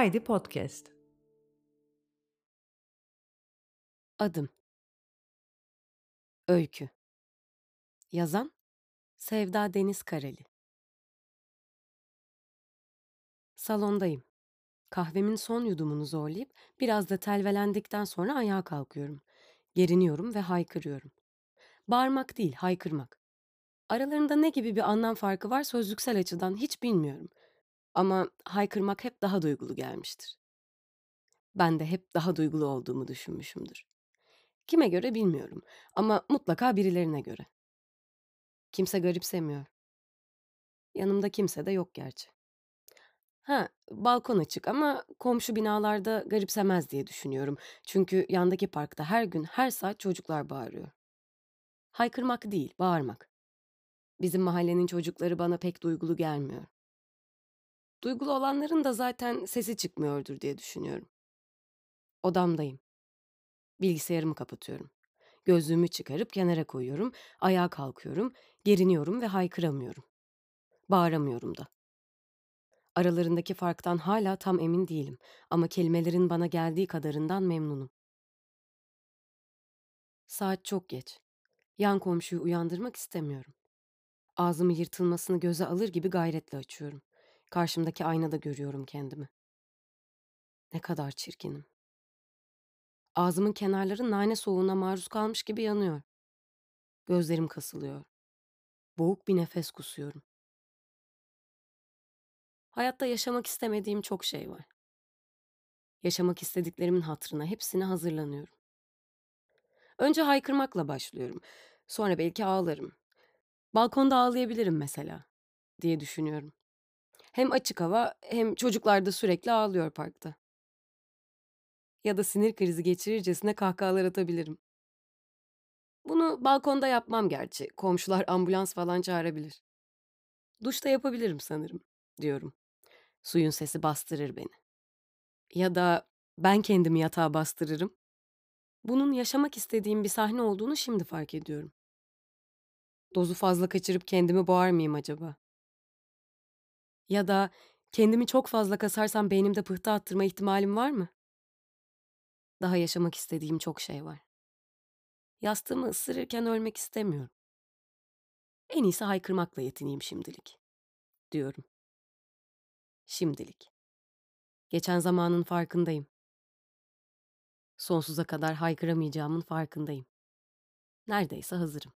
Haydi Podcast. Adım Öykü Yazan Sevda Deniz Kareli Salondayım. Kahvemin son yudumunu zorlayıp biraz da telvelendikten sonra ayağa kalkıyorum. Geriniyorum ve haykırıyorum. Bağırmak değil, haykırmak. Aralarında ne gibi bir anlam farkı var sözlüksel açıdan hiç bilmiyorum. Ama haykırmak hep daha duygulu gelmiştir. Ben de hep daha duygulu olduğumu düşünmüşümdür. Kime göre bilmiyorum ama mutlaka birilerine göre. Kimse garipsemiyor. Yanımda kimse de yok gerçi. Ha, balkon açık ama komşu binalarda garipsemez diye düşünüyorum. Çünkü yandaki parkta her gün her saat çocuklar bağırıyor. Haykırmak değil, bağırmak. Bizim mahallenin çocukları bana pek duygulu gelmiyor. Duygulu olanların da zaten sesi çıkmıyordur diye düşünüyorum. Odamdayım. Bilgisayarımı kapatıyorum. Gözlüğümü çıkarıp kenara koyuyorum, ayağa kalkıyorum, geriniyorum ve haykıramıyorum. Bağıramıyorum da. Aralarındaki farktan hala tam emin değilim ama kelimelerin bana geldiği kadarından memnunum. Saat çok geç. Yan komşuyu uyandırmak istemiyorum. Ağzımı yırtılmasını göze alır gibi gayretle açıyorum. Karşımdaki aynada görüyorum kendimi. Ne kadar çirkinim. Ağzımın kenarları nane soğuğuna maruz kalmış gibi yanıyor. Gözlerim kasılıyor. Boğuk bir nefes kusuyorum. Hayatta yaşamak istemediğim çok şey var. Yaşamak istediklerimin hatırına hepsine hazırlanıyorum. Önce haykırmakla başlıyorum. Sonra belki ağlarım. Balkonda ağlayabilirim mesela diye düşünüyorum. Hem açık hava hem çocuklar da sürekli ağlıyor parkta. Ya da sinir krizi geçirircesine kahkahalar atabilirim. Bunu balkonda yapmam gerçi. Komşular ambulans falan çağırabilir. Duşta yapabilirim sanırım diyorum. Suyun sesi bastırır beni. Ya da ben kendimi yatağa bastırırım. Bunun yaşamak istediğim bir sahne olduğunu şimdi fark ediyorum. Dozu fazla kaçırıp kendimi boğar mıyım acaba? Ya da kendimi çok fazla kasarsam beynimde pıhtı attırma ihtimalim var mı? Daha yaşamak istediğim çok şey var. Yastığımı ısırırken ölmek istemiyorum. En iyisi haykırmakla yetineyim şimdilik. Diyorum. Şimdilik. Geçen zamanın farkındayım. Sonsuza kadar haykıramayacağımın farkındayım. Neredeyse hazırım.